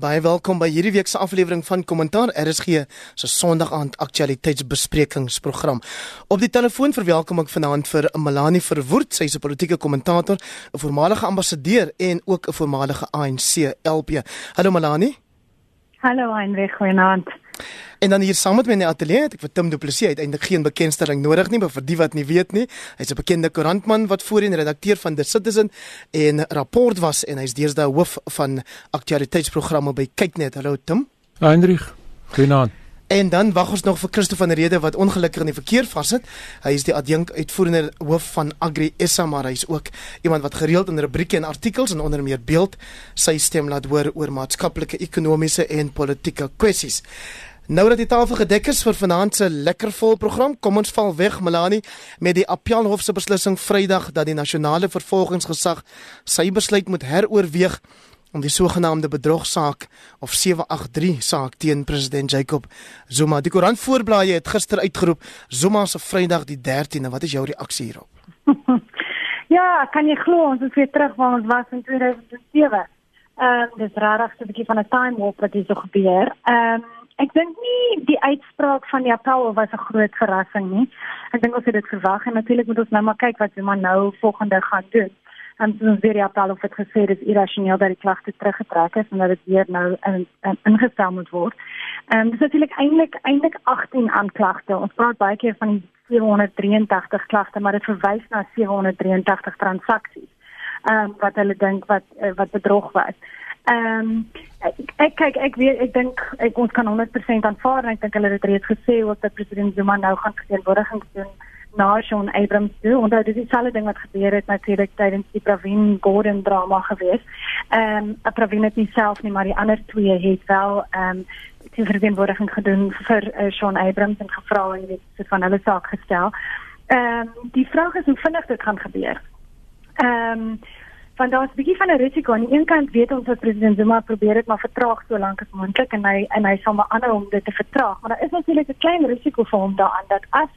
Baie welkom by hierdie week se aflewering van Kommentaar RSG se Sondag aand aktualiteitsbesprekingsprogram. Op die telefoon verwelkom ek vanaand vir Melanie Verwoerd, sy is 'n politieke kommentator, 'n voormalige ambassadeur en ook 'n voormalige ANC LP. Hallo Melanie. Hallo Heinrich, goeienaand. En dan hier saam met my in die ateljee het ek vir Tim Du Plessis uiteindelik geen bekendstelling nodig nie, maar vir die wat nie weet nie, hy's 'n bekende koerantman wat voorheen redakteur van The Citizen en rapport was en hy's deesdae hoof van aktualiteitsprogramme by Kyknet. Hallo Tim. Heinrich, goeienaand. En dan wag ons nog vir Christo van Rede wat ongelukkig in die verkeer vassit. Hy is die adjunk uitvoerende hoof van Agri SA, maar hy is ook iemand wat gereeld in rubrieke en artikels en onder meer beeld sy stem laat hoor oor maatskaplike, ekonomiese en politieke kwessies. Nou dat die tafel gedek is vir vanaand se lekker vol program, kom ons val weg Melanie met die Appelhof se beslissing Vrydag dat die nasionale vervolgingsgesag sy besluit moet heroorweeg om die sogenaamde bedrogsaak of 783 saak teen president Jacob Zuma. Die koerant voorblaaie het gister uitgeroep Zuma se Vrydag die 13de. Wat is jou reaksie hierop? ja, kan jy glo ons is weer terug waar ons was in 2007. Ehm um, dis rarig so 'n bietjie van 'n time warp wat hier so gebeur. Ehm um, Ek dink nie die uitspraak van die appel was 'n groot verrassing nie. Ek dink ons het dit verwag en natuurlik moet ons nou maar kyk wat Zuma nou volgende gaan doen. En ons weer appel of dit gesê is irrasioneel dat die klagte teruggetrek is en dat dit weer nou in, in, ingestel moet word. Ehm um, dis natuurlik eintlik eintlik 18 aanklagte. Ons praat baie keer van die 783 klagte, maar dit verwys na 783 transaksies. Ehm um, wat hulle dink wat uh, wat bedrog was. Ehm um, ek kyk ek weet ek dink ek ons kan 100% aanvaar en ek dink hulle het reeds gesê ook dat president Zuma nou gaan verteenwoordiging doen na Sean Abrams toe en dit is dieselfde ding wat gebeur het natuurlik tydens die Pravin Gordhan drama gewees. Ehm um, Pravin het nie self nie maar die ander twee het wel ehm um, die verteenwoordiging gedoen vir uh, Sean Abrams en gevra en dit van hulle saak gestel. Ehm um, die vraag is hoe vinnig dit gaan gebeur. Ehm um, want daar's 'n bietjie van 'n risiko aan die een kant weet ons dat president Zuma probeer dit maar vertraag so lank as moontlik en hy en hy sal maar aanhou om dit te vertraag maar daar is natuurlik 'n klein risiko vir hom daaraan dat as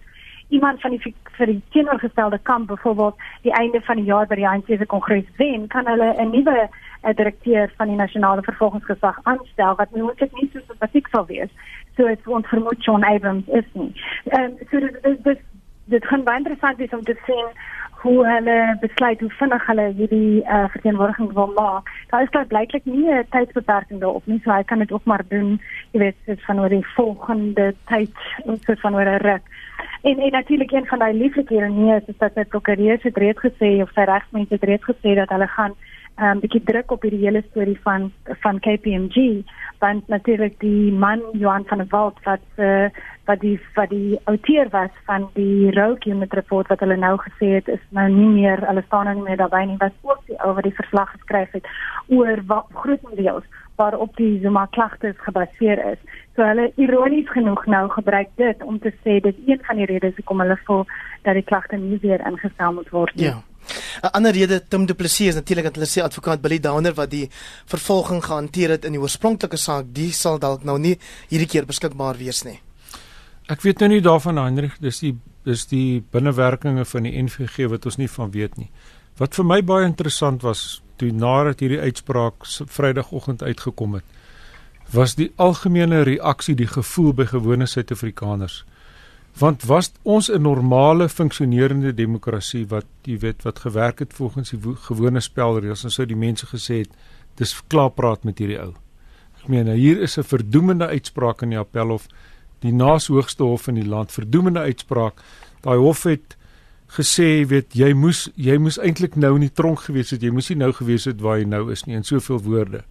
iemand van die vir die teenoorgestelde kamp byvoorbeeld die einde van die jaar by die ANC se kongres wen kan hulle 'n nuwe eh, direkteur van die nasionale vervolgingsgesag aanstel wat nie so simpatiek sal wees so dit word vermoed John Abrams is nie. Ehm um, so dit dit dit kan baie interessant wees om te sien hoe hulle besluit hoe vinnig hulle hierdie uh, verteenwoordiging wil maak. Daar is daar blyklik nie 'n tydsbeperking daarop nie, so hy kan dit ook maar doen, jy weet, dit van oor die volgende tyd, soos van oor 'n ruk. En en natuurlik een van daai lieflike ironie is, is dat die prokureur het reeds gesê of sy regsmense het reeds gesê dat hulle gaan 'n um, bietjie druk op hierdie hele storie van van KPMG want natuurlik die man Johan van der Walt wat uh, wat die wat die outeur was van die Roke Unit report wat hulle nou gesê het is nou nie meer hulle staan nou nie meer daarbey nie was ook die ou wat die verslag geskryf het oor wat grootendeels waarop die Zuma klagtes gebaseer is. So hulle ironies genoeg nou gebruik dit om te sê dit een van die redes hoekom hulle voel dat die klagte nie weer ingestel moet word nie. Ja. 'n Ander rede Tim Du Plessis is natuurlik dat hulle sê advokaat Billy Downer wat die vervolging gehanteer het in die oorspronklike saak, die sal dalk nou nie hierdie keer beskikbaar wees nie. Ek weet nou nie daarvan Heinrich, dis die dis die binnewerkinge van die NVG wat ons nie van weet nie. Wat vir my baie interessant was toe nadat hierdie uitspraak Vrydagoggend uitgekom het, was die algemene reaksie, die gevoel by gewone Suid-Afrikaners. Want was ons 'n normale funksionerende demokrasie wat jy weet wat gewerk het volgens die gewone spelreëls en sou die mense gesê het dis klaar praat met hierdie ou. Ek meen hier is 'n verdoemende uitspraak in die appelhof die naas hoogste hof in die land verdoemende uitspraak. Daai hof het gesê, weet jy moes jy moes eintlik nou in die tronk gewees het. Jy moes nie nou gewees het waar jy nou is nie in soveel woorde.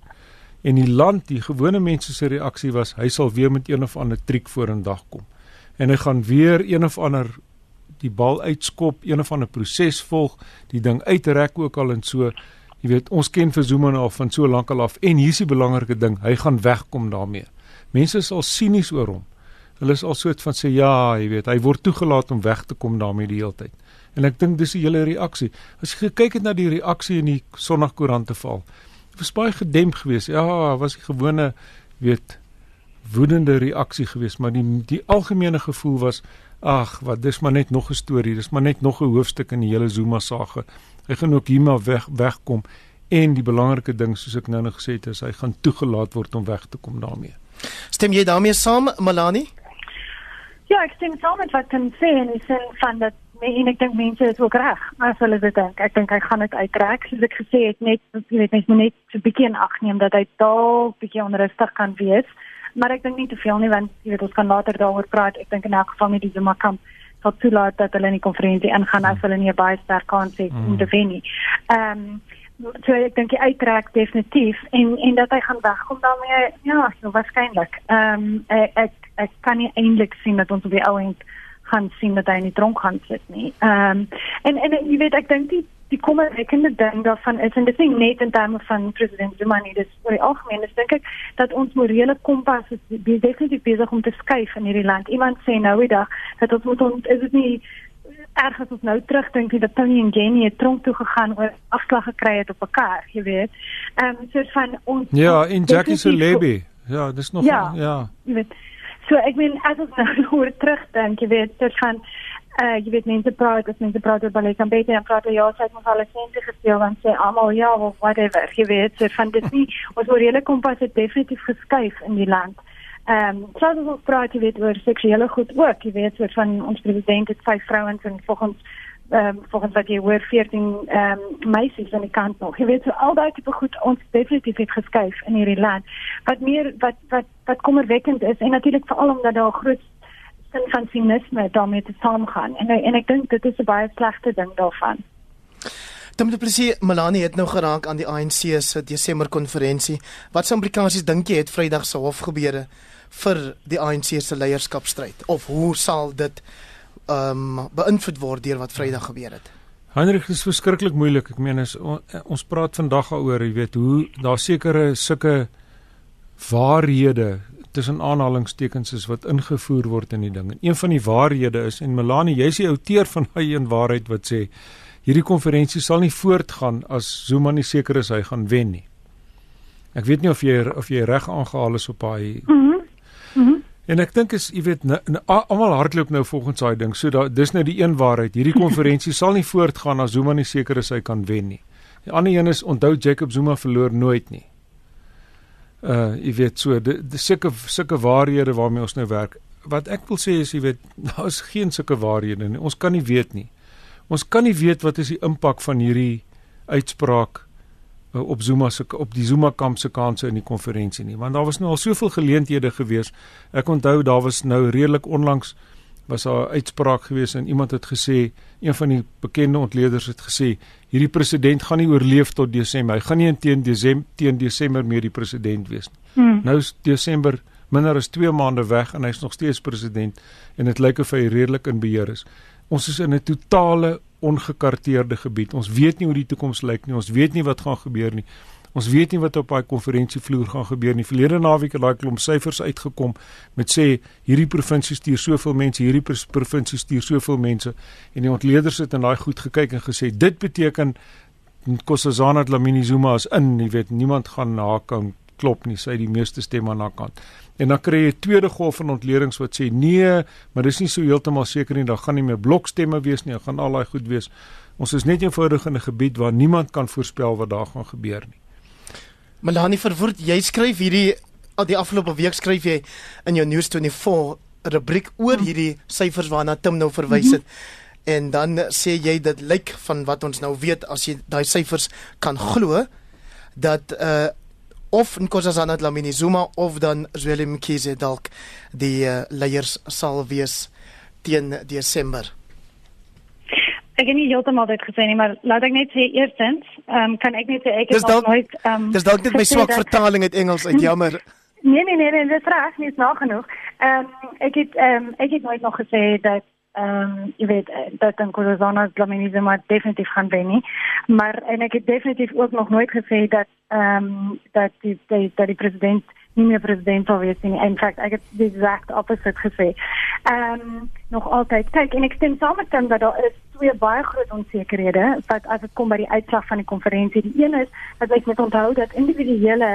En die land, die gewone mense se reaksie was hy sal weer met een of ander triek vorendag kom. En hy gaan weer een of ander die bal uitskop, een of ander proses volg, die ding uitrek ook al en so. Jy weet, ons ken vir Zuma nou van so lank al af en hier is die belangrike ding, hy gaan wegkom daarmee. Mense sal sinies oor hom. Hulle is al soet van sê ja, jy weet, hy word toegelaat om weg te kom daarmee die hele tyd. En ek dink dis die hele reaksie. As jy kyk het na die reaksie in die Sondagkoerante val, was baie gedemp geweest. Ja, was die gewone weet woedende reaksie geweest, maar die die algemene gevoel was ag, wat dis maar net nog 'n storie, dis maar net nog 'n hoofstuk in die hele Zuma saga. Hy gaan ook hier maar weg wegkom en die belangrike ding soos ek nou nog gesê het is hy gaan toegelaat word om weg te kom daarmee. Stem jy daarmee saam, Malani? Ja, ek stem saam met wat kan sê en ek sê van dat en ek dink mense is ook reg as hulle dit dink. Ek dink hy gaan dit uittrek soos ek gesê het net jy weet mens moet net so 'n bietjie in ag neem dat hy dalk bietjie onrustig kan wees. Maar ek dink nie te veel nie want jy weet ons kan later daaroor praat. Ek dink in elk geval met die Zuma kamp tot toelaat dat hulle in die konferensie ingaan as hulle nie 'n baie sterk kans het om te wen nie. Ehm um, so ek dink hy uittrek definitief en en dat hy gaan wegkom daarmee ja, so waarskynlik. Ehm um, ek, ek ek kan nie eintlik sien dat ons op die ou end gaan sien dat hy in die tronk gaan sit nie. Ehm um, en en jy weet ek dink die die kommerwekkende ding daarvan is en dit is net in terme van president Zuma nie dis vir die algemeen is dink ek dat ons morele kompas is definitief besig om te skuif in hierdie land. Iemand sê nou die dag dat ons moet ons is dit nie erg as ons nou terugdink dat Tony en Jenny het tronk toe gegaan oor afslag gekry het op mekaar, jy weet. Ehm um, soort van ons Ja, in Jackie se lebe. Ja, dis nog ja. ja. Jy weet So ek meen as ons nou oor terugdink, jy weet, dit gaan uh jy weet mense praat, as mense praat oor ballet, dan beter en praat ja, sy het nog al sense gespeel want sy almal ja, of whatever, jy weet, so van dit nie ons oor hele kompas het definitief geskuif in die land. Ehm um, so as ons praat jy weet oor seksuele goed ook, jy weet, soort van ons president het vyf vrouens en volgens ehm um, volgens wat jy hoor 14 ehm um, meisies aan die kant nog. Jy weet so al daai tipe goed ons definitief het geskuif in hierdie land. Wat meer wat wat wat kommerwekkend is en natuurlik veral omdat daar groot sin van sinisme daarmee te saamgaan. En en ek dink dit is 'n baie slegte ding daarvan. Dan moet presies Melanie het nou geraak aan die ANC se Desember konferensie. Wat se implikasies dink jy het Vrydag se hofgebeure vir die ANC se leierskapstryd of hoe sal dit ehm um, beïnvloed word deur wat Vrydag gebeur het. Hendrik is verskriklik moeilik. Ek meen is on, ons praat vandag daaroor, jy weet, hoe daar sekere sulke waarhede tussen aanhalingstekens is wat ingevoer word in die ding. En een van die waarhede is en Melanie, jy's die outeur van daai een waarheid wat sê hierdie konferensie sal nie voortgaan as Zuma nie seker is hy gaan wen nie. Ek weet nie of jy of jy reg aangehaal is op daai. Mm mhm. Mm En ek dink is, jy weet, almal hardloop nou volgens daai ding. So da, dis nou die een waarheid. Hierdie konferensie sal nie voortgaan as Zuma nie seker is hy kan wen nie. Die ander een is onthou Jacob Zuma verloor nooit nie. Uh jy weet so, dis sulke sulke waarhede waarmee ons nou werk. Wat ek wil sê is jy weet, daar is geen sulke waarhede nie. Ons kan nie weet nie. Ons kan nie weet wat is die impak van hierdie uitspraak Eh, op Zuma se op die Zuma kamp se kanse in die konferensie nie. Want daar was nou al soveel geleenthede gewees. Ek onthou daar was nou redelik onlangs was daar 'n uitspraak gewees en iemand het gesê een van die bekende ontleeders het gesê hierdie president gaan nie oorleef tot Desember. Hy gaan nie teen Desember teen Desember meer die president wees nie. Hmm. nou is Desember minder as 2 maande weg en hy's nog steeds president en dit lyk of hy redelik in beheer is ons is in 'n totale ongekarteerde gebied. Ons weet nie hoe die toekoms lyk nie. Ons weet nie wat gaan gebeur nie. Ons weet nie wat op daai konferensievloer gaan gebeur nie. Verlede naweek het daai klomp syfers uitgekom met sê hierdie provinsie stuur soveel mense, hierdie provinsie stuur soveel mense en die ontleeders het in daai goed gekyk en gesê dit beteken Kossazana Dlamini Zuma is in, jy weet, niemand gaan na kan klop nie, sy het die meeste stemme aan haar kant. En dan kry jy 'n tweede golf van ontledings wat sê nee, maar dis nie so heeltemal seker nie, daar gaan nie meer blokstemme wees nie, daar gaan al daai goed wees. Ons is net eenvoudig in 'n gebied waar niemand kan voorspel wat daar gaan gebeur nie. Melanie verwoord, jy skryf hierdie al die afgelope week skryf jy in jou News 24 rubriek oor hmm. hierdie syfers waarna Tim nou verwys het. En dan sê jy dit lyk van wat ons nou weet as jy daai syfers kan glo dat uh of Nkosazana Dlamini Zuma of dan Zweli Mkhize dalk die uh, leiers sal wees teen Desember. Ek het nie heeltemal dit gesê nie, maar laat ek net sê eerstens, ehm um, kan ek net sê ek het nog nooit ehm um, Dis dalk net my swak vertaling uit Engels uit jammer. Nee nee nee, nee dit is reg, nie is nog genoeg. Ehm um, ek het ehm um, ek het nooit nog gesê dat ehm um, jy weet eh, dat dan Nkosazana Dlamini Zuma definitief gaan wen nie. Maar en ek het definitief ook nog nooit gesê dat ehm um, dat die, die dat die president nie meer president sou wees nie. In feite, ek het die exact opposite gesê. Ehm um, nog altyd kyk en ek stem saam met hom dat daar is twee baie groot onsekerhede wat as dit kom by die uitslag van die konferensie. Die een is dat jy moet onthou dat individuele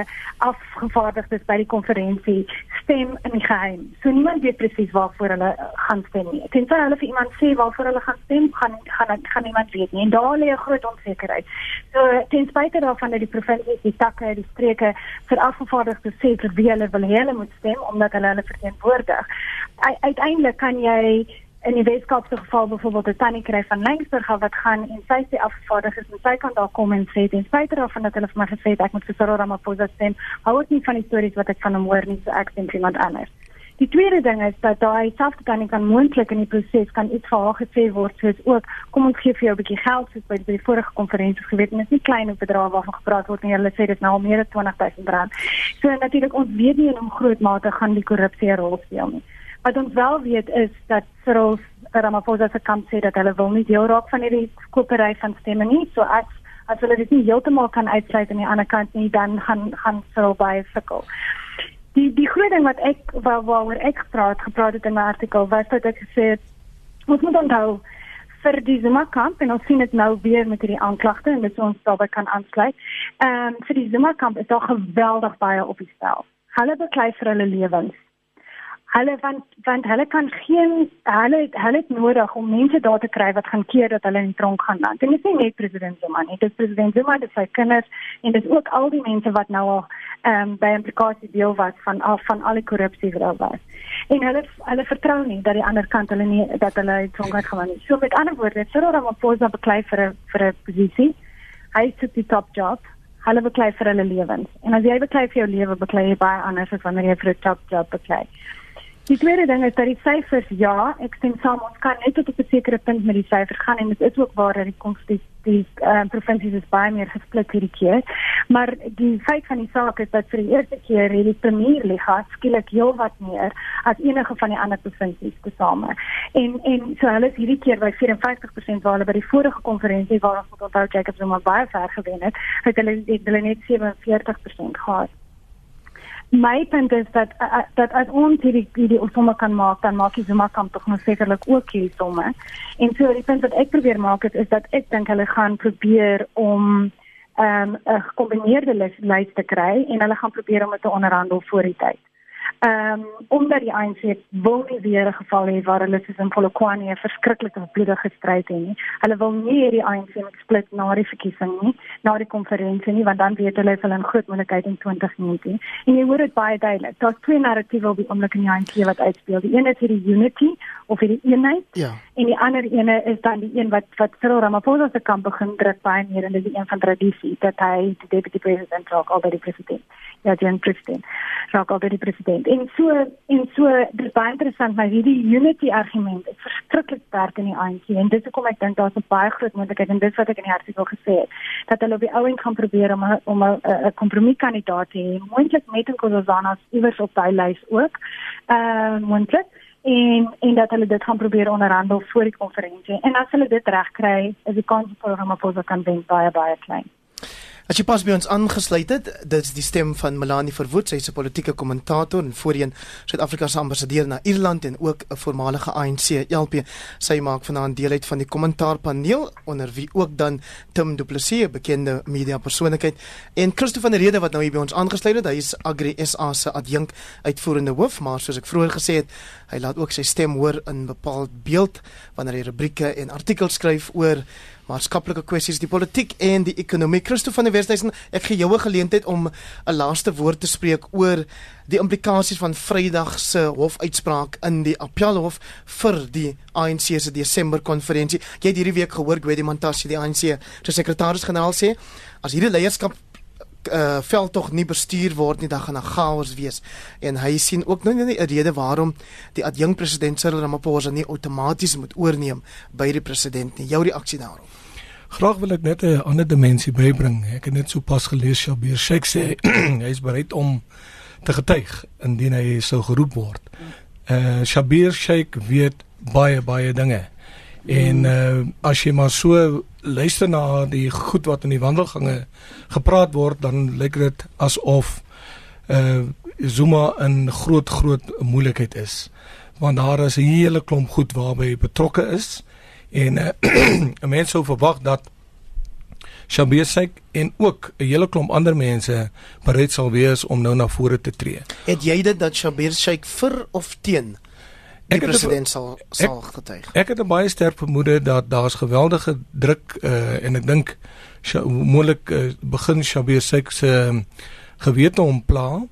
afgevaardigdes by die konferensie stem in die geheim. So niemand weet presies waarvoor hulle uh, gaan stem nie. Tensy hulle vir iemand sê waarvoor hulle gaan stem, gaan gaan gaan niemand weet nie. En daar lê 'n groot onsekerheid. So ten spyte daarvan dat die provinsies, die takke, die streke vir afgevaardigdes sê vir wie hulle wil hê hulle moet stem omdat hulle hulle verteenwoordig. Uiteindelik kan jy in die Weskaapse geval byvoorbeeld 'n tannie kry van Lensburg wat gaan en sy sê afgevaardigdes en sy kan daar kom en sê ten spyte daarvan dat hulle vir my gesê het ek moet vir Cyril Ramaphosa stem, hou ek nie van die stories wat ek van hom hoor nie, so ek stem vir iemand anders. Die tweede ding is dat daai selfde tannie kan moontlik in die proses kan iets vir haar gesê word soos ook kom ons gee vir jou 'n bietjie geld soos by die vorige konferensie geweet en dit is nie klein op bedrag waarvan gepraat word nie. Hulle sê dit nou al meer as 20000 rand. So natuurlik ons weet nie in hoe groot mate gaan die korrupsie 'n rol speel nie. Wat ons wel weet is dat Cyril Ramaphosa se kamp sê dat hulle wil nie deel raak van hierdie kopery van stemme nie. So as as hulle dit nie heeltemal kan uitsluit aan die ander kant nie, dan gaan gaan Cyril baie sukkel. Die die groot ding wat ek waar waaroor ek gepraat gepraat het in my artikel was dat ek gesê het ons moet onthou vir die Zuma kamp en ons sien dit nou weer met hierdie aanklagte en dit ons daarbey kan aansluit. Ehm um, vir die Zuma kamp is daar geweldig baie op die spel. Hulle beklei vir hulle lewens hulle want want hulle kan geen hulle hulle het nodig om mense daar te kry wat gaan keer dat hulle in tronk gaan land. En dit is nie net president Zuma nie, dit is president Zuma, dit is sy kinders en dit is ook al die mense wat nou al ehm um, by implikasie deel was van af van al die korrupsie wat daar was. En hulle hulle vertrou nie dat die ander kant hulle nie dat hulle in tronk gaan nie. So met ander woorde, Cyril Ramaphosa beklei vir 'n vir 'n posisie. Hy sit die top job hulle beklei vir hulle lewens. En as jy beklei vir jou lewe, beklei jy baie anders as wanneer jy vir 'n top job beklei. Die tweede ding is dat die syfers ja, ek sien saam ons kan net tot 'n sekere punt met die syfers gaan en dit is ook waar dat die konstitusie die uh, provinsies is baie meer gesplit hierdie keer. Maar die feit van die saak is dat vir die eerste keer hierdie premier liga skielik heelwat meer as enige van die ander provinsies tesame. En en so hulle is hierdie keer by 54% waar hulle by die vorige konferensie waar ons tot onthou Jacob Zuma baie ver gewen het, het hulle hulle net 47% gehad my punt is dat uh, dat as ons hierdie hierdie somme kan maak dan maak die Zuma kamp tog nog sekerlik ook hierdie somme. En so die punt wat ek probeer maak is, is dat ek dink hulle gaan probeer om ehm, 'n um, gekombineerde lys te kry en hulle gaan probeer om dit te onderhandel voor die tyd. Ehm um, omdat die ANC wil nie weer 'n geval hê waar hulle soos in Polokwane 'n verskriklike bloedige stryd het nie. Hulle wil nie hê die ANC moet split na die verkiesing nie, na die konferensie nie, want dan weet hulle hulle in groot moontlikheid in 2019. En jy hoor dit baie duidelik. Daar's twee narratiewe op die oomblik in die ANC wat uitspeel. Die een is hierdie unity of hierdie eenheid. Ja. En die ander ene is dan die een wat wat Cyril Ramaphosa se kamp begin druk baie meer en dit is een van tradisie dat hy die deputy president raak al by die president. Ja, Jan Christine raak al by die president en so en so dis baie interessant maar hierdie unity argument is verskriklik sterk in die ANC en dit is hoekom ek dink daar's 'n baie groot moontlikheid en dis wat ek in die artikel gesê het dat hulle op die ouend gaan probeer om a, om 'n kompromiekandidaat te hê moontlik met Nkosazana iewers op daai lys ook ehm uh, moontlik en en dat hulle dit gaan probeer onderhandel voor die konferensie en as hulle dit reg kry is die kans vir Ramaphosa kan wen baie baie klein As jy pas by ons aangesluit het, dit is die stem van Melanie Verwoerd, sy is 'n politieke kommentator en voorheen Suid-Afrika se ambassadeur na Ierland en ook 'n voormalige ANC LP. Sy maak vanaand deel uit van die kommentaarpaneel onder wie ook dan Tim Du Plessis, 'n bekende media persoonlikheid, en Christo van Rede wat nou hier by ons aangesluit het. Hy is Agri SA se adjunk uitvoerende hoof, maar soos ek vroeër gesê het, hy laat ook sy stem hoor in bepaald beeld wanneer hy rubrieke en artikels skryf oor maatskaplike kwessies, die politiek en die ekonomie. Christo van der Westhuizen, ek gee jou 'n geleentheid om 'n laaste woord te spreek oor die implikasies van Vrydag se hofuitspraak in die Appelhof vir die ANC se Desember konferensie. Jy het hierdie week gehoor Gwedi Mantashe, die ANC se sekretaris-generaal sê, as hierdie leierskap uh veld tog nie bestuur word nie dan gaan 'n chaos wees en hy sien ook nou nie 'n rede waarom die adjunk president Cyril Ramaphosa nie outomaties moet oorneem by die president nie jou reaksie daarop Graag wil ek net 'n ander dimensie bybring. Ek het net so pas gelees Shabir Sheikh sê hy is bereid om te getuig indien hy sou geroep word. Uh Shabir Sheikh weet baie baie dinge. En uh as jy maar so luister na die goed wat in die wandelgange gepraat word, dan lyk dit asof uh Zuma 'n groot groot moeilikheid is. Want daar is 'n hele klomp goed waarby betrokke is En uh, 'n mens sou verwag dat Shabir Sheikh en ook 'n hele klomp ander mense bereid sal wees om nou na vore te tree. Het jy dit dat Shabir Sheikh vir of teen die president sal sal getuig? Ek het 'n baie sterk vermoede dat daar's geweldige druk uh, en ek dink moontlik uh, begin Shabir Sheikh se uh, gewete ompla.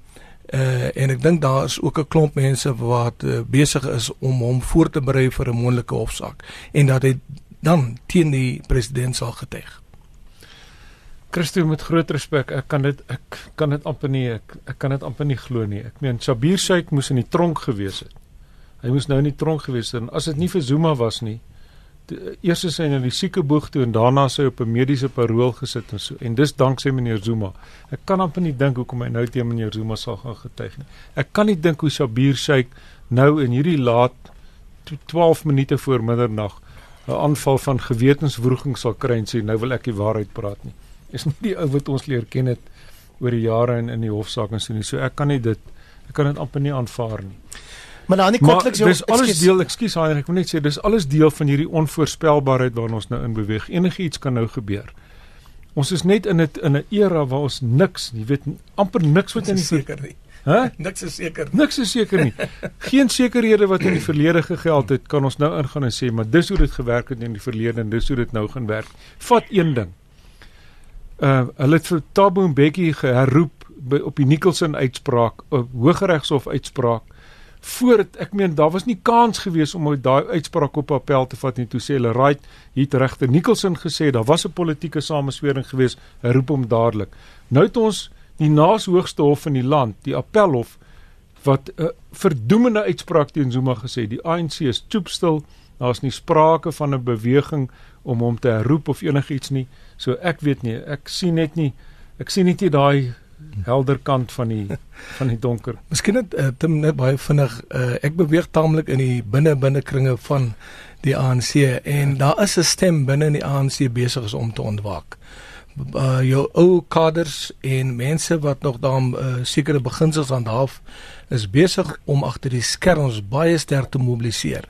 Uh, en ek dink daar is ook 'n klomp mense wat uh, besig is om hom voor te berei vir 'n moontlike hofsaak en dat hy dan teen die president sal getuig. Christo met groot respek, ek kan dit ek kan dit amper nie ek, ek kan dit amper nie glo nie. Ek meen Sabir Sheikh moes in die tronk gewees het. Hy moes nou in die tronk gewees het en as dit nie vir Zuma was nie, eers is hy in die siekeboeg toe en daarna sy op 'n mediese parol gesit en so en dis danksy meneer Zuma. Ek kan amper nie dink hoekom hy nou teen meneer Zuma sal gaan getuig nie. Ek kan nie dink hoe Sabir Sheikh nou in hierdie laat 12 minute voor middernag 'n aanval van gewetenswroging sal kry en sê nou wil ek die waarheid praat nie is nie die ou wat ons leer ken het oor die jare in in die hofsaak en so nie. So ek kan nie dit ek kan dit amper nie aanvaar nie. Maar dan nie kortliks jou Dis alles excuse, deel, ekskuus Heinrich, ek wil net sê dis alles deel van hierdie onvoorspelbaarheid waarin ons nou in beweeg. Enigiets kan nou gebeur. Ons is net in 'n in 'n era waar ons niks, jy weet, amper niks wat in die seker nie. Hæ? Huh? Niks is seker. Niks is seker nie. Geen sekerhede wat in die verlede gegeld het, kan ons nou ingaan en sê, maar dis hoe dit gewerk het in die verlede en dis hoe dit nou gaan werk. Vat een ding uh hulle het vir Thabo Mbeki geroep by op die Nicholson uitspraak, 'n Hooggeregshof uitspraak. Voordat ek meen daar was nie kans gewees om uit daai uitspraak op appel te vat nie. Toe sê hulle, "Right, hier het regter Nicholson gesê daar was 'n politieke sameswering gewees, roep hom dadelik." Nou het ons die naas hoogste hof in die land, die Appelhof wat 'n uh, verdoemende uitspraak teen Zuma gesê, die ANC is choopstil, daar's nie sprake van 'n beweging om hom te herroep of enigiets nie. So ek weet nie, ek sien net nie ek sien net nie daai helder kant van die van die donker. Miskien net uh, Tim net baie vinnig uh, ek beweeg taamlik in die binne binne kringe van die ANC en daar is 'n stem binne in die ANC besig om te ontwaak. Uh, jou ou kaders en mense wat nog daar uh, sekere beginsels aan daaf is besig om agter die skerms baie sterk te mobiliseer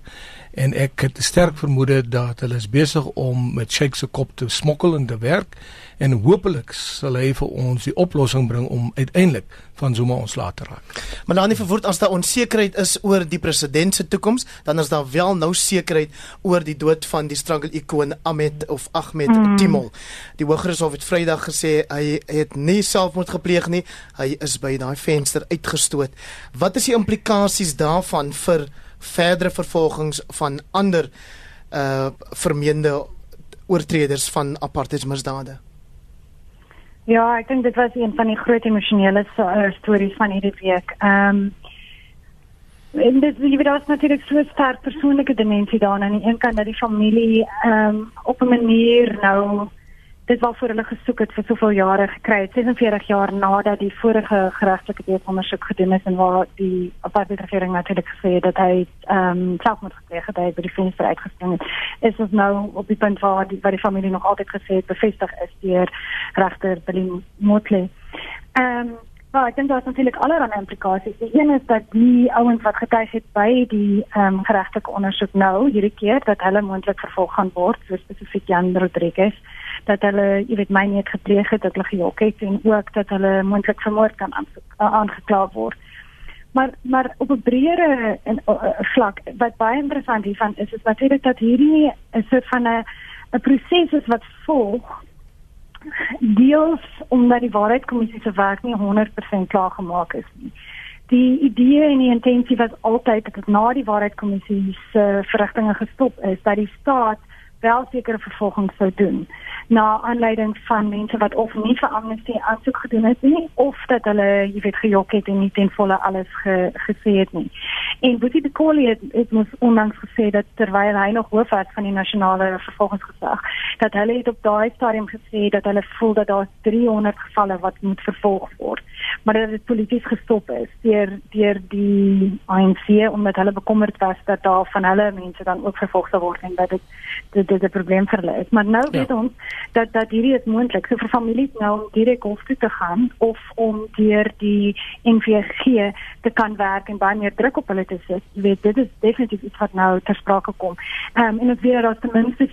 en ek het sterk vermoede dat hulle is besig om met Sheikh se kop te smokkel en te werk en hopelik sal hy vir ons die oplossing bring om uiteindelik van Zuma ontslae te raak. Maar dan nie verwoord as daar onsekerheid is oor die president se toekoms, dan is daar wel nou sekerheid oor die dood van die struggle ikoon Ahmed of Ahmed mm. Timol. Die Hooggeregshof het Vrydag gesê hy het nie selfmoord gepleeg nie, hy is by daai venster uitgestoot. Wat is die implikasies daarvan vir verdere vervolgings van ander uh vermeende oortreders van apartheidsmisdade. Ja, ek dink dit was een van die groot emosionele uh, stories van hierdie week. Ehm um, en dit wie dit was natuurlik so sterk persoonlike dimensie daarin aan die een kant dat die familie ehm um, op 'n manier nou dit was vir hulle gesoek het vir soveel jare gekry het. 46 jaar nadat die vorige geregtelike ondersoek gedoen is en waar die apartheid regering natuurlik gesê het dat hy ehm um, selfmoord gepleeg het by die venster uitgespring het is ons nou op die punt waar die, waar die familie nog altyd gesê het bevestig is deur regter Berlin Motley. Ehm um, Ja, ek dink daar is natuurlik allerlei implikasies. Die een is dat die ouens wat getuig het by die ehm um, geregtelike ondersoek nou hierdie keer dat hulle moontlik vervolg gaan word, so spesifiek Jan Rodriguez dat hulle, jy weet, my net gepleeg het, dat hulle gejok het en ook dat hulle moontlik vermoord kan aangekla word. Maar maar op 'n breëre en vlak wat baie interessant hiervan is is natuurlik dat hierdie 'n soort van 'n 'n proses is wat volg deels omdat die waarheidskommissie se werk nie 100% klaar gemaak is nie. Die idee en die intensie was altyd dat na die waarheidskommissie se verrigtinge gestop is dat die staat wel sekere vervolging sou doen na aanleiding van mense wat of nie vir amnestie aansoek gedoen het nie of dat hulle jy weet gejok het en nie ten volle alles ge, gesê het nie. En Boetie de Collie het, het ons onlangs gesê dat terwyl hy nog hoof was van die nasionale vervolgingsgesag, dat hulle het op daai stadium gesê dat hulle voel dat daar 300 gevalle wat moet vervolg word, maar dat dit polities gestop is deur deur die ANC omdat hulle bekommerd was dat daar van hulle mense dan ook vervolg sal word en dat dit dit dit 'n probleem vir hulle is. Maar nou ja. weet ons dat dat hierdie is moontlik so vir families nou om direk hof toe te gaan of om deur die NVG te kan werk en baie meer druk op hulle te sit. Jy weet, dit is definitief iets wat nou ter sprake kom. Ehm um, en ons weet dat ten minste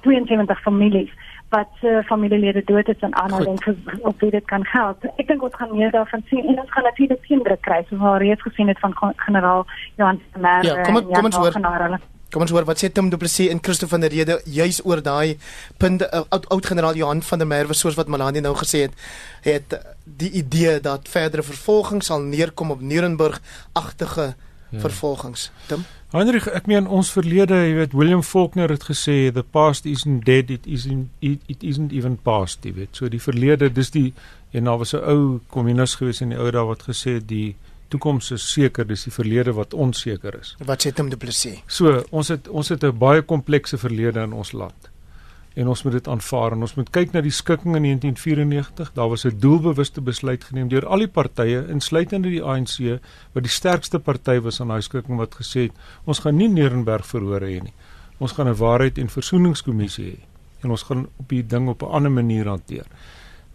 72 families wat uh, familielede dood is en aanhouding op wie dit kan help. Ek dink ons gaan meer daarvan sien en ons gaan natuurlik geen druk kry soos ons reeds gesien het van generaal Johan de Merwe. Ja, kom ons kom ons hoor. Kom ons hoor wat sê Tim Du Plessis en Christo van der Rede juis oor daai punt uh, oud oud generaal Johan van der Merwe soos wat Melanie nou gesê het het die idee dat verdere vervolging sal neerkom op Nuremberg agtige ja. vervolgings. Tim Heinrich, ek meen ons verlede, jy weet William Faulkner het gesê the past isn't dead it isn't it, it isn't even past, jy weet. So die verlede, dis die en daar was 'n ou kommunis gewees in die ou dae wat gesê het die toekoms is seker, dis die verlede wat onseker is. Wat sê Tim Du Plessis? So, ons het ons het 'n baie komplekse verlede in ons land. En ons moet dit aanvaar en ons moet kyk na die skikking in 1994. Daar was 'n doelbewuste besluit geneem deur al die partye, insluitende die ANC, wat die sterkste party was aan daai skikking wat gesê het, ons gaan nie Nuremberg verhore hê nie. Ons gaan 'n waarheid en versoeningskommissie hê en ons gaan op die ding op 'n ander manier hanteer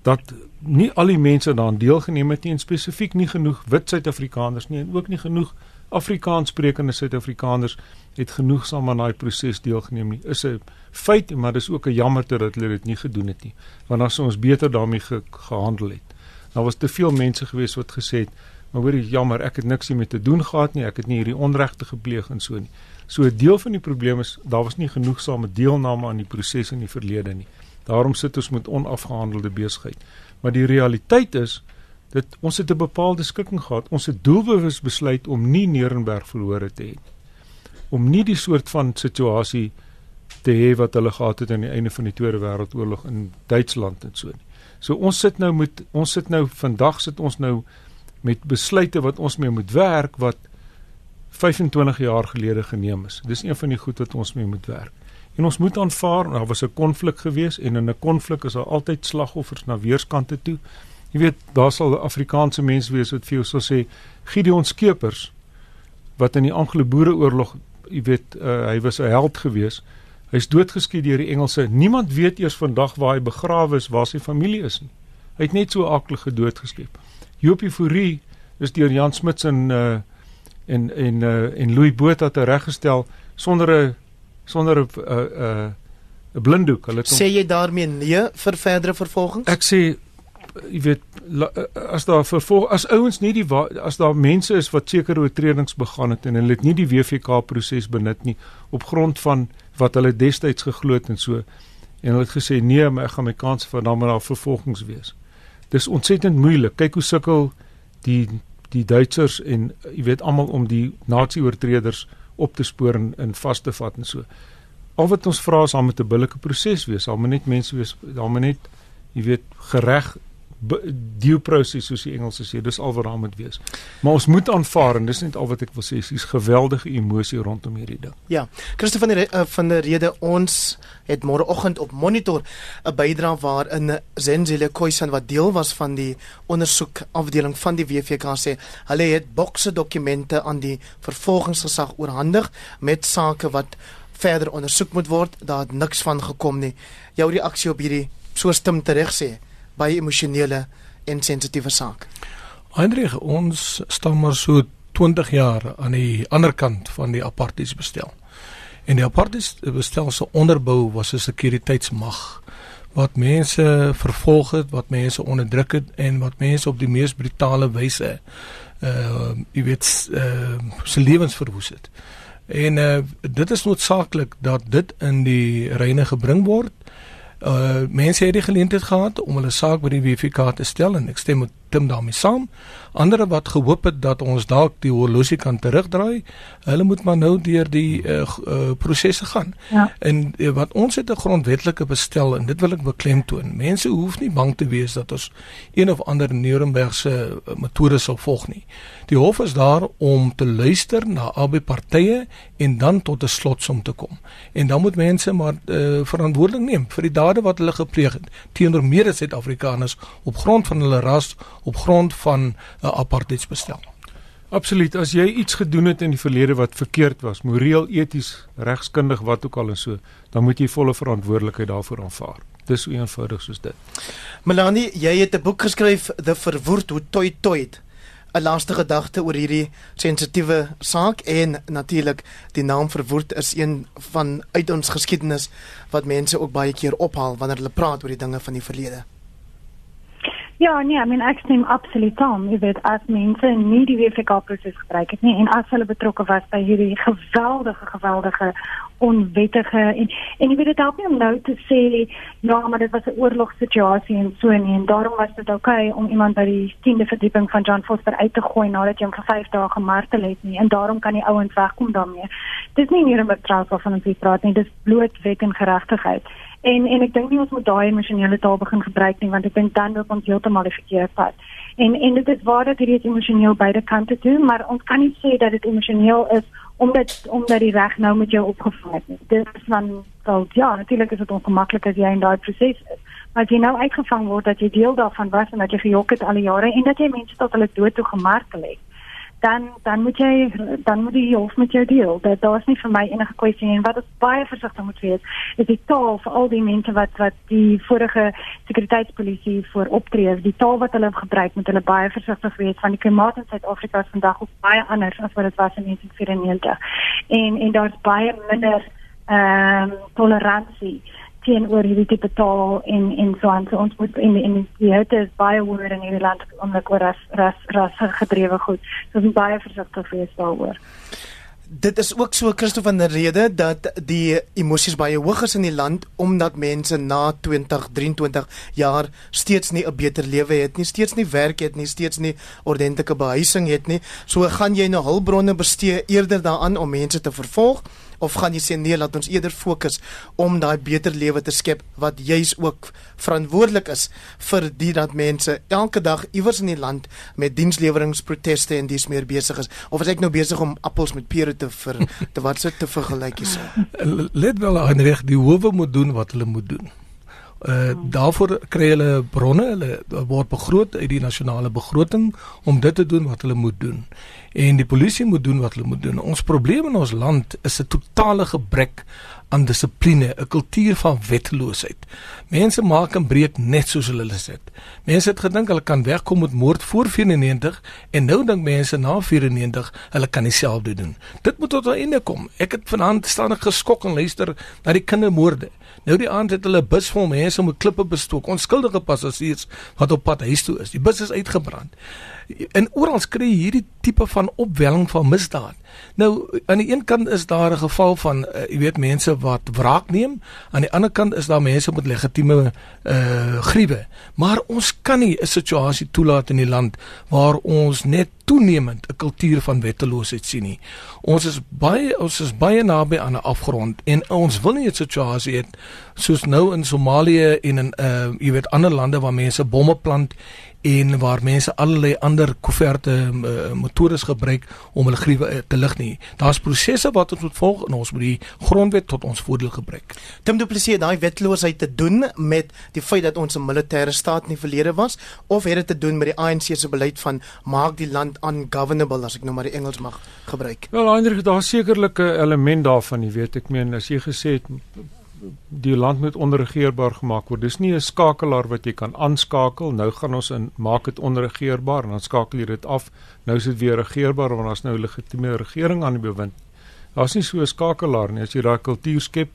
dat nie al die mense daaraan deelgeneem het nie en spesifiek nie genoeg wit Suid-Afrikaners nie en ook nie genoeg Afrikaanssprekende Suid-Afrikaners het genoegsaam aan daai proses deelgeneem nie. Is 'n feit, maar dis ook 'n jammerte dat hulle dit nie gedoen het nie. Want as ons beter daarmee ge gehandel het. Daar was te veel mense gewees wat gesê het, maar hoorie jammer, ek het niks hiermee te doen gehad nie. Ek het nie hierdie onregte gepleeg en so nie. So 'n deel van die probleem is daar was nie genoegsame deelname aan die proses in die verlede nie. Daarom sit ons met onafgehandelde besigheid. Maar die realiteit is dat ons het 'n bepaalde skikking gehad. Ons het doelbewus besluit om nie Nuremberg verhore te hê. Om nie die soort van situasie te hê wat hulle gehad het aan die einde van die Tweede Wêreldoorlog in Duitsland en so nie. So ons sit nou met ons sit nou vandag sit ons nou met besluite wat ons mee moet werk wat 25 jaar gelede geneem is. Dis een van die goed wat ons mee moet werk. En ons moet aanvaar daar was 'n konflik gewees en in 'n konflik is daar altyd slagoffers na weerskante toe. Jy weet, daar sal Afrikaanse mense wees wat vir jou sal sê Gideon Skeepers wat in die Anglo-Boereoorlog, jy weet, uh, hy was 'n held gewees. Hy's doodgeskiet deur die Engelse. Niemand weet eers vandag waar hy begrawe is, waar sy familie is nie. Hy het net so aklige dood geskep. Jopie Fourie is deur Jan Smuts en uh en en uh en Louis Botha te reggestel sonder 'n sonder 'n 'n 'n blinddoek. Hulle kom, sê jy daarmee nee vir verdere vervolgings? Ek sê jy weet as daar vervolg as ouens nie die as daar mense is wat sekere oortredings begaan het en hulle het nie die WVK proses benut nie op grond van wat hulle destyds geglo het en so en hulle het gesê nee maar ek gaan my kans vir dan maar daar vervolgings wees. Dis ontsettend moeilik. Kyk hoe sukkel die die Duitsers en jy weet almal om die nasie oortreders op te spoor en, en vas te vat en so. Al wat ons vra is om met 'n billike proses wees, om net mense wees, om net jy weet gereg due process soos die Engelse sê, dis al wat daar moet wees. Maar ons moet aanvaar en dis net al wat ek wil sê, dis geweldige emosie rondom hierdie ding. Ja. Christo van der uh, van der Rede ons het môreoggend op monitor 'n bydrae waarin Zenzile Khoisan wat deel was van die ondersoek afdeling van die WVK sê, hulle het bokse dokumente aan die vervolgingsgesag oorhandig met sake wat verder ondersoek moet word. Daar het niks van gekom nie. Jou reaksie op hierdie so stem terug sê baie emosionele en sensitiewe saak. Hendrik, ons staan maar so 20 jaar aan die ander kant van die apartheidsbestel. En die apartheidsbestel se onderbou was 'n sekuriteitsmag wat mense vervolg het, wat mense onderdruk het en wat mense op die mees brutale wyse uh jy weet uh se lewens verwoes het. En uh dit is noodsaaklik dat dit in die reine gebring word uh mense het die geleentheid gehad om hulle saak by die WVK te stel en ek stem met Tim daarmee saam. Andere wat gehoop het dat ons dalk die horlosie kan terugdraai, hulle moet maar nou deur die uh, uh prosesse gaan. Ja. En uh, wat ons het 'n grondwetlike bestel en dit wil ek beklemtoon. Mense hoef nie bang te wees dat ons een of ander Nurembergse uh, metode sal volg nie. Die hof is daar om te luister na albei partye en dan tot 'n slotsom te kom. En dan moet mense maar uh, verantwoordelik neem vir die dade wat hulle gepleeg het teenoor mede Suid-Afrikaners op grond van hulle ras, op grond van 'n apartheidsbestel. Absoluut. As jy iets gedoen het in die verlede wat verkeerd was, moreel, eties, regskundig wat ook al en so, dan moet jy volle verantwoordelikheid daarvoor aanvaar. Dis so eenvoudig soos dit. Melanie, jy het 'n boek geskryf, The Verwoerd hoe toi toi. 'n laaste gedagte oor hierdie sensitiewe saak en natuurlik die naam verwoord is een van uit ons geskiedenis wat mense ook baie keer ophaal wanneer hulle praat oor die dinge van die verlede. Ja, nee, I mean ek stem absoluut saam. Jy weet as mense nie die WFK proses gebruik het nie en as hulle betrokke was by hierdie geweldige geweldige onwettige en en jy weet dit help nie om nou te sê ja, maar dit was 'n oorlogssituasie en so nie en daarom was dit oukei okay om iemand by die 10de verdieping van John Foster uit te gooi nadat jy hom vir 5 dae gemartel het nie en daarom kan die ouens wegkom daarmee. Dis nie meer 'n betrag waarvan ons hier praat nie, dis bloot wet en geregtigheid. En en ek dink nie ons moet daai emosionele taal begin gebruik nie want ek dink dan loop ons heeltemal die verkeerde pad. En en dit is waar dat hierdie emosioneel beide kante toe, maar ons kan nie sê dat dit emosioneel is omdat omdat die reg nou met jou opgevang het. Dit is dan wel ja, natuurlik is dit ongemaklik as jy in daai proses is. Maar as jy nou uitgevang word dat jy deel daarvan was en dat jy gejok het al die jare en dat jy mense tot hulle dood toe gemartel het dan dan moet jy dan moet jy hof met jou deel. Dat daar is nie vir my enige kwessie en wat ons baie versigtig moet wees is die taal vir al die mense wat wat die vorige sekuriteitspolisie voor optree. Die taal wat hulle gebruik moet hulle baie versigtig wees van die klimaat in Suid-Afrika is vandag ook baie anders as wat dit was in 1994. En en daar's baie minder ehm um, toleransie teenoor hierdie tipe taal en en so aan so ons moet in in die hitte is baie hoër in hierdie land omdat oor ras ras ras gedrewe goed. So ons moet baie versigtig wees daaroor. Dit is ook so Christof van der Rede dat die emosies baie hoog is in die land omdat mense na 20, 23 jaar steeds nie 'n beter lewe het nie, steeds nie werk het nie, steeds nie ordentlike behuising het nie. So gaan jy nou hulpbronne bestee eerder daaraan om mense te vervolg of gaan jy sê nee, laat ons eerder fokus om daai beter lewe te skep wat juis ook verantwoordelik is vir die dat mense elke dag iewers in die land met diensleweringproteste en dis meer besig is of as ek nou besig om appels met pere te vir te wat sit te vergelyk hierso. Let wel aan reg die howe moet doen wat hulle moet doen. Uh daarvoor kry hulle bronne, hulle word begroot uit die nasionale begroting om dit te doen wat hulle moet doen. En die polisie moet doen wat hulle moet doen. Ons probleem in ons land is 'n totale gebrek aan dissipline, 'n kultuur van wetteloosheid. Mense maak en breek net soos hulle wil sit. Mense het gedink hulle kan wegkom met moord voor 94 en nou dink mense na 94 hulle kan dieselfde doen. Dit moet tot 'n einde kom. Ek het vanaand staan ek geskok en luister na die kindermoorde. Nou die aand het hulle bus vol mense met klippe bestook, onskuldige passasiers wat op pad huis toe is. Die bus is uitgebrand. En oral kry jy hierdie tipe van opwelling van misdaad. Nou aan die een kant is daar 'n geval van uh, jy weet mense wat wraak neem, aan die ander kant is daar mense met legitieme uh griewe. Maar ons kan nie 'n situasie toelaat in die land waar ons net toenemend 'n kultuur van wetteloosheid sien nie. Ons is baie ons is baie naby aan 'n afgrond en ons wil nie 'n situasie hê soos nou in Somalië en in uh jy weet ander lande waar mense bomme plant en waar mense allerlei ander koeverte uh, metodes gebruik om hulle gruwe uh, te lig nie. Daar's prosesse wat ons moet volg en ons moet die grondwet tot ons voordeel gebruik. Tim Du Plessis daai wetloosheid te doen met die feit dat ons 'n militêre staat in die verlede was of het dit te doen met die ANC se beleid van maak die land ungovernable as ek nou maar die Engels mag gebruik. Wel Hendrik, daar's sekerlik 'n element daarvan, jy weet, ek meen as jy gesê het die land moet onregeerbaar gemaak word. Dis nie 'n skakelaar wat jy kan aanskakel. Nou gaan ons in maak dit onregeerbaar en dan skakel jy dit af. Nou is dit weer regeerbaar want ons nou 'n legitieme regering aan die bewind. Daar's nie so 'n skakelaar nie. As jy daai kultuur skep,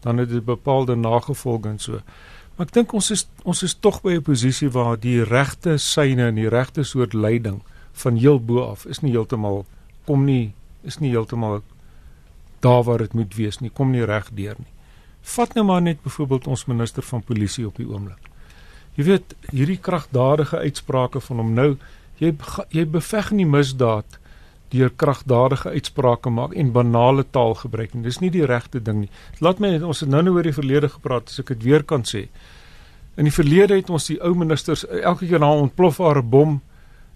dan het dit bepaalde nagevolge en so. Maar ek dink ons is ons is tog by 'n posisie waar die regte syne en die regte soort leiding van heel bo af is nie heeltemal kom nie is nie heeltemal daar waar dit moet wees nie. Kom nie reg deur nie. Vat nou maar net byvoorbeeld ons minister van polisie op die oomblik. Jy weet, hierdie kragdadige uitsprake van hom nou, jy jy beveg nie misdaad deur kragdadige uitsprake maak en banale taal gebruik nie. Dis nie die regte ding nie. Laat my ons het nou nou oor die verlede gepraat, as ek dit weer kan sê. In die verlede het ons die ou ministers elke keer na 'n bom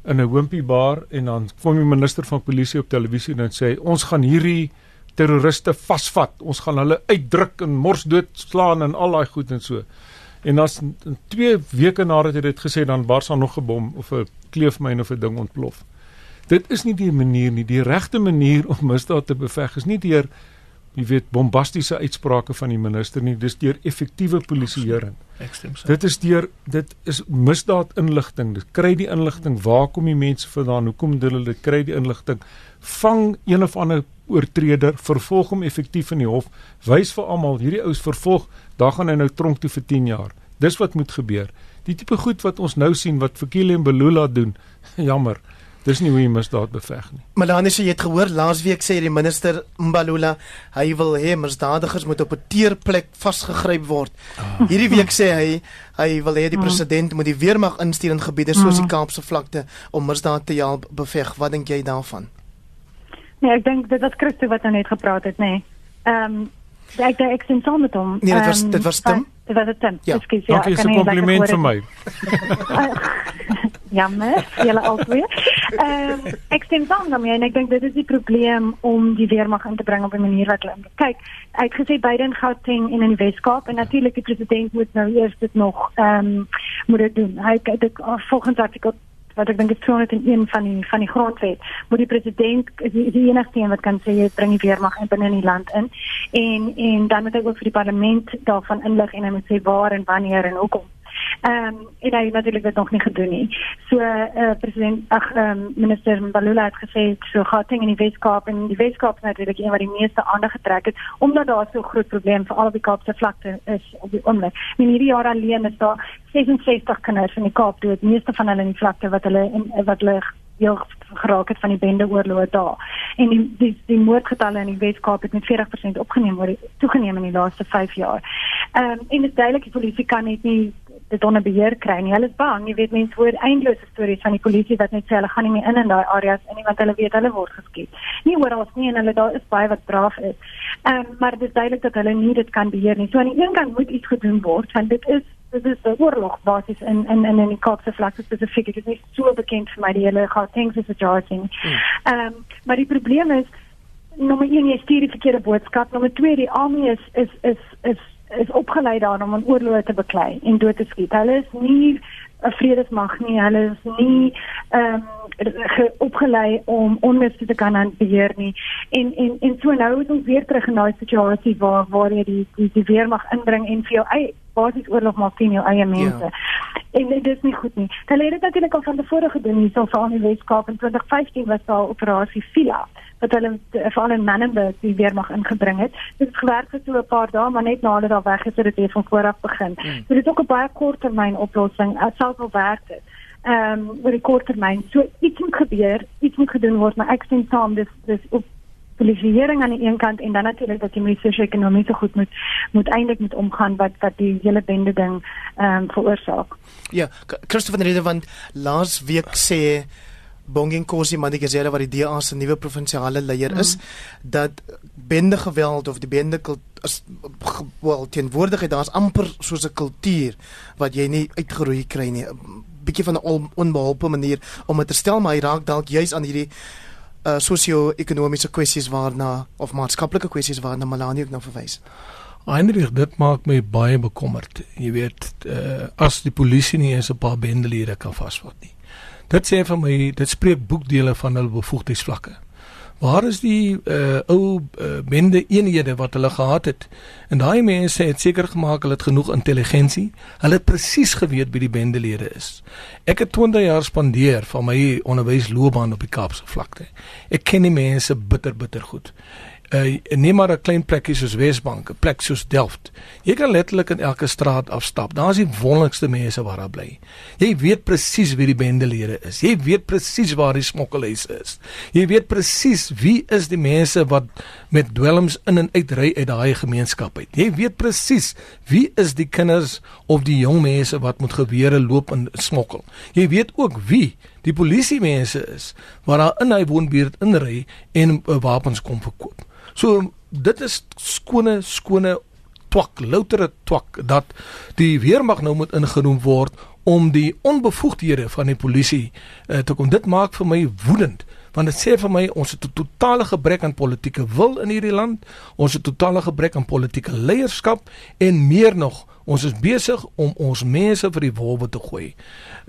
in 'n hompie bar en dan kom die minister van polisie op televisie en sê ons gaan hierdie terroriste vasvat. Ons gaan hulle uitdruk en mors dood slaan en al daai goed en so. En as 2 weke nadat hy dit gesê dan bars daar nog 'n bom of 'n kleefmyn of 'n ding ontplof. Dit is nie die manier nie. Die regte manier om misdaad te beveg is nie deur jy weet bombastiese uitsprake van die minister nie, dis deur effektiewe polisieering. Dit is deur dit is misdaad inligting. Dit kry die inligting waar kom die mense vandaan? Hoekom doen hulle dit? Kry die inligting. Vang een of ander oortreder, vervolg hom effektief in die hof. Wys vir almal hierdie ou is vervolg, dan gaan hy nou tronk toe vir 10 jaar. Dis wat moet gebeur. Die tipe goed wat ons nou sien wat Fikile en Belula doen. Jammer. Dis nie hoe jy misdaad beveg nie. Melanie sê jy het gehoor laasweek sê die minister Mbalula hy wil hê misdadigers moet op 'n teerplek vasgegryp word. Oh. Hierdie week sê hy hy wil hê die president moet die weermag instuur in gebiede soos die Kaapse vlakte om misdaad te help beveg. Wat dink jy daarvan? Nee, ek dink dit was Christo wat nou net gepraat het, nê. Nee. Ehm um, ek ek sien saam met hom. Nee, dit was dit was Tim. Dit was dit Tim. Ja. Ekskuus, ja. Dankie, 'n kompliment vir my. Jammer, julle albei. Ehm um, ek stem saam daarmee en ek dink dit is die probleem om die weermag in te bring op 'n manier wat hulle kyk. Hy het gesê beide in Gauteng en in die Weskaap en natuurlik die president moet nou eers dit nog ehm um, moet dit doen. Hy kyk volgens artikel wat ek dink is 201 van die van die grondwet moet die president is die, enigste een wat kan sê jy bring die weermag in binne in die land in. En en dan moet hy ook vir die parlement daarvan inlig en hy moet sê waar en wanneer en hoekom Ehm um, en hy het natuurlik dit nog nie gedoen nie. So eh uh, president ag ehm um, minister Balula het gesê so Gauteng in die Weskaap en die Weskaap is natuurlik een wat die meeste aandag getrek het omdat daar so groot probleem vir al die Kaapse vlakte is op die oomblik. In hierdie jaar alleen is daar 66 kinders in die Kaap dood, meeste van hulle in die vlakte wat hulle in wat hulle heel geraak het van die bendeoorlog daar. En die die, die moordgetalle in die Weskaap het met 40% opgeneem oor die toegeneem in die laaste 5 jaar. Ehm um, en dit duidelik die polisie kan net nie dit onder beheer kry nie. Hulle is bang, jy weet mense hoor eindelose stories van die polisie wat net sê hulle gaan nie meer in in daai areas in nie want hulle weet hulle word geskiet. Nie oral nie en hulle daar is baie wat braaf is. Ehm um, maar dit is duidelik dat hulle nie dit kan beheer nie. So aan die een kant moet iets gedoen word want dit is dit is 'n oorlog basis in in in in die Kaapse vlakte spesifiek. Dit is nie so bekend vir my die hele Gauteng situasie. Hmm. Ehm um, maar die probleem is nommer 1 jy stuur die verkeerde boodskap. Nommer 2 die army is is is is is opgelei daarom om oorloë te beklei en dood te skiet. Hulle is nie 'n vredesmag nie. Hulle is nie ehm um, opgelei om onrus te kan hanteer nie. En en en so nou is ons weer terug in daai situasie waar waar jy die die, die weermag inbring en vir jou eie basies oorlog maak teen jou eie mense. Ja. En dit is nie goed nie. Hulle het dit natuurlik al van tevore gedoen hier so van die Weskaap in 2015 was daar operasie Vila wat hulle veral in Manenberg die weermag ingebring het. Dit het gewerk vir so 'n paar dae, maar net nadat daar weg is, het dit weer van voor af begin. Mm. So dit is ook 'n baie korttermyn oplossing. Dit sal wel werk. Ehm um, oor die korttermyn. So iets moet gebeur, iets moet gedoen word, maar ek sien saam dis dis op polisieering aan die een kant en dan natuurlik dat die sosio-ekonomie so goed moet moet eintlik met omgaan wat wat die hele bende ding ehm um, veroorsaak. Ja, Christoffel Rede van laas week sê Bonginkosi Madikizela wat die DA se nuwe provinsiale leier is mm. dat bende geweld of die bende as wel teenwoordigheid daar's amper soos 'n kultuur wat jy nie uitgeroei kry nie 'n bietjie van 'n onbeholpe manier om dit te stel maar hy raak dalk juis aan hierdie uh, sosio-ekonomiese kwessies waarna of maatskaplike kwessies waarna Malani ook nou verwys. Heinrich, dit maak my baie bekommerd. Jy weet, uh, as die polisie nie eens 'n paar bendelede kan vasvat nie. Dit sê vir my, dit spreek boekdele van hul bevoegdheidsvlakke. Waar is die uh ou uh, bende eenhede wat hulle gehad het? En daai mense het seker gemaak hulle het genoeg intelligensie. Hulle het presies geweet wie die bendelede is. Ek het 20 jaar spandeer van my onderwysloopbaan op die Kaapse vlakte. Ek ken die mense bitter bitter goed uh, neem maar 'n klein plekkie soos Wesbank, 'n plek soos Delft. Jy kan letterlik in elke straat afstap. Daar is die wonderlikste mense waar daar bly. Jy weet presies wie die bendelede is. Jy weet presies waar die smokkelhuis is. Jy weet presies wie is die mense wat met dwelms in en uit ry uit daai gemeenskap uit. Jy weet presies wie is die kinders of die jong mense wat met gewere loop en smokkel. Jy weet ook wie die polisie mense is wat daar in hy woonbuurt inry en uh, wapens kom verkoop. So dit is skone skone twak, loutere twak dat die weermag nou moet ingenoem word om die onbevoegdhede van die polisie uh, te kom. Dit maak vir my woedend want dit sê vir my ons het 'n totale gebrek aan politieke wil in hierdie land, ons het 'n totale gebrek aan politieke leierskap en meer nog Ons is besig om ons mense vir die wolwe te gooi.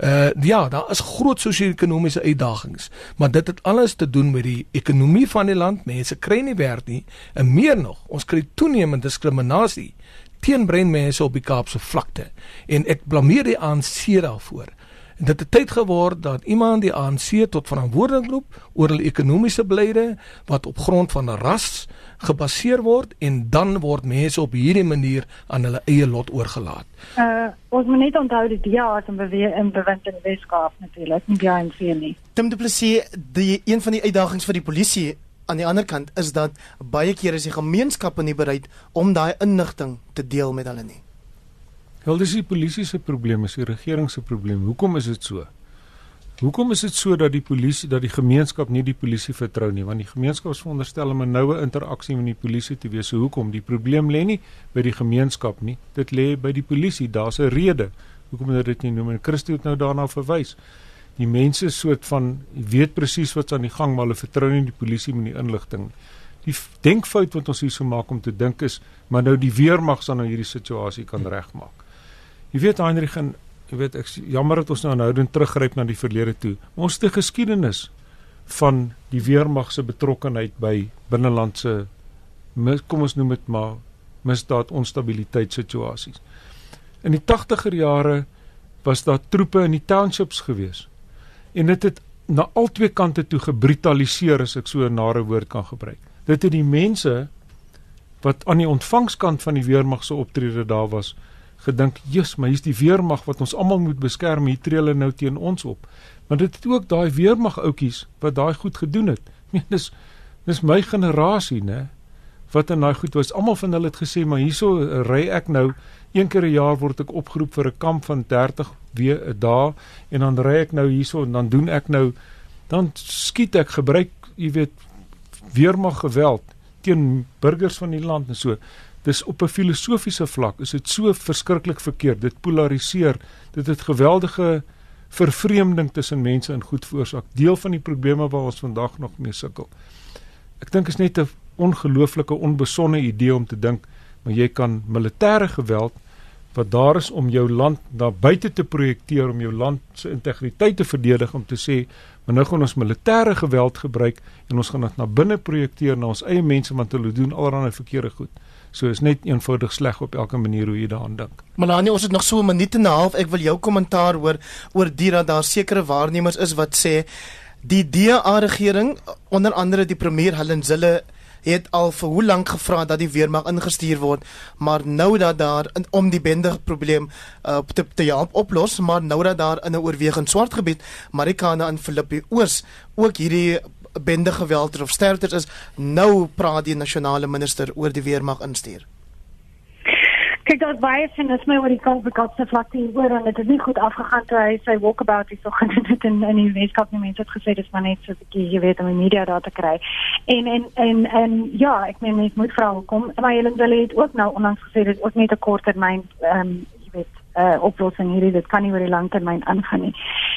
Uh ja, daar is groot sosio-ekonomiese uitdagings, maar dit het alles te doen met die ekonomie van die land. Mense kry nie werk nie en meer nog, ons kry toenemende diskriminasie teen breinmense op die Kaapse vlakte en ek blameer die ANC daarvoor. En dit het tyd geword dat iemand die ANC tot verantwoordelik roep oor hulle ekonomiese beleide wat op grond van ras gebaseer word en dan word mense op hierdie manier aan hulle eie lot oorgelaat. Uh ons moet net onthou die DA is in beweeg in bewind in Weskaap natuurlik, nie die ANC nie. Tim Du Plessis, die een van die uitdagings vir die polisie aan die ander kant is dat baie keer is die gemeenskappe nie bereid om daai inligting te deel met hulle nie. Wel dis die polisie se probleem, is die regering se probleem. Hoekom is dit so? Hoekom is dit so dat die polisie dat die gemeenskap nie die polisie vertrou nie? Want die gemeenskap is veronderstel om 'n noue interaksie met die polisie te wees. So hoekom? Die probleem lê nie by die gemeenskap nie. Dit lê by die polisie. Daar's 'n rede hoekom hulle dit nie noem en Christo het nou daarna verwys. Die mense soort van weet presies wat's aan die gang, maar hulle vertrou nie die polisie met die inligting. Die denkfout wat ons hierso maak om te dink is, maar nou die weermag sal nou hierdie situasie kan regmaak. Jy weet Heinrich en jy weet ek jammer dat ons nou aanhoudend teruggryp na die verlede toe. Ons 'n geskiedenis van die weermag se betrokkeheid by binnelandse kom ons noem dit maar misdaad onstabiliteit situasies. In die 80er jare was daar troepe in die townships gewees. En dit het na albei kante toe gebrutaliseer as ek so 'n nare woord kan gebruik. Dit het die mense wat aan die ontvangskant van die weermag se optrede daar was gedink, "Jesus, maar hier's die weermag wat ons almal moet beskerm. Hier tree hulle nou teen ons op." Maar dit het ook daai weermag ouetjies wat daai goed gedoen het. Ek meen dis dis my generasie, né? Wat in daai goed was. Almal van hulle het gesê, "Maar hierso ry ek nou een keer 'n jaar word ek opgeroep vir 'n kamp van 30 weer 'n dag en dan ry ek nou hierso en dan doen ek nou dan skiet ek gebruik, jy weet, weermag geweld teen burgers van die land en so dis op 'n filosofiese vlak is dit so verskriklik verkeerd. Dit polariseer. Dit het geweldige vervreemding tussen mense en goed veroorsaak. Deel van die probleme waar ons vandag nog mee sukkel. Ek dink is net 'n ongelooflike onbesonde idee om te dink maar jy kan militêre geweld wat daar is om jou land na buite te projekteer om jou land se integriteit te verdedig om te sê maar nou gaan ons militêre geweld gebruik en ons gaan dit na binne projekteer na ons eie mense want hulle doen allerlei verkeerde goed So is net eenvoudig sleg op elke manier hoe jy daaraan dink. Melanie, ons het nog so 'n minuut en 'n half. Ek wil jou kommentaar hoor oor dit dat daar sekere waarnemers is wat sê die DA regering, onder andere die premier Helen Zille het al vir hoe lank gevra dat die weermag ingestuur word, maar nou dat daar in, om die bende probleem uh, te te help oplos, maar nou dat daar in 'n oorwegend swart gebied, Marikana en Filippi Oos ook hierdie bende geweld of sterftes is, nou praat die nasionale minister oor die weermag instuur. Kyk, daar baie sinisme oor die konflik se vlakte oor en dit het nie goed afgegaan toe hy sy walkabout hier so gedoen het in in die Weskaap nie mense het gesê dis maar net so 'n bietjie jy weet om die media daar te kry. En en en en ja, ek meen mens moet vra hoekom, maar Helen Zille het ook nou onlangs gesê dis ook net 'n korttermyn ehm um, jy weet uh oplossing hierdie dit kan nie oor die lang termyn aangaan nie.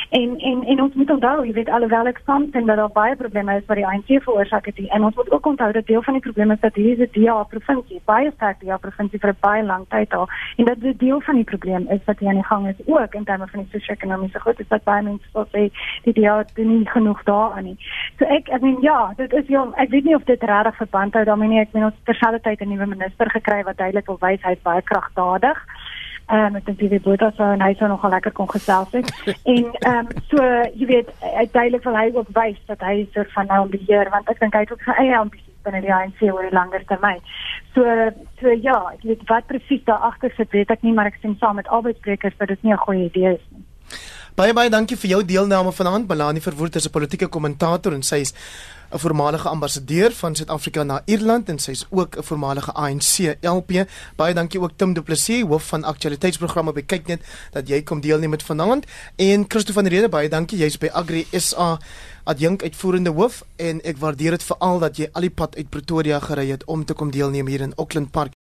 En en en ons moet onthou, jy weet alhoewel ek soms dink dat daar baie probleme is wat die ANC veroorsaak het en ons moet ook onthou dat deel van die probleem is dat hierdie DA provinsie baie sterk die provinsie vir 'n baie lang tyd al en dat dit deel van die probleem is wat hier aan die gang is ook in terme van die sosio-ekonomiese goed is dat baie mense sê so die DA doen nie genoeg daaraan nie. So ek ek meen ja, dit is ja, ek weet nie of dit regtig verband hou daarmee nie. Ek meen ons terselfdertyd 'n nuwe minister gekry wat duidelik wil wys hy's baie kragtadig. Ehm um, ek dink die Boeta sou en hy sou nogal lekker kon gesels het. en ehm um, so jy weet uiteindelik wil hy ook wys dat hy soort van nou beheer want ek dink hy het ook sy eie ambisies binne die ANC oor 'n langer termyn. So so ja, ek weet wat presies daar agter sit, weet ek nie, maar ek stem saam met albei sprekers dat dit nie 'n goeie idee is nie. Baie baie dankie vir jou deelname vanaand. Melanie Verwoerd is 'n politieke kommentator en sy is 'n voormalige ambassadeur van Suid-Afrika na Ierland en sy's ook 'n voormalige ANC LP. Baie dankie ook Tim Du Plessis, hoof van aktualiteitsprogramme by Kyknet dat jy kom deelneem met vanaand en Christo van Rede, baie dankie. Jy's by Agri SA adjunk uitvoerende hoof en ek waardeer dit veral dat jy al die pad uit Pretoria gery het om te kom deelneem hier in Auckland Park.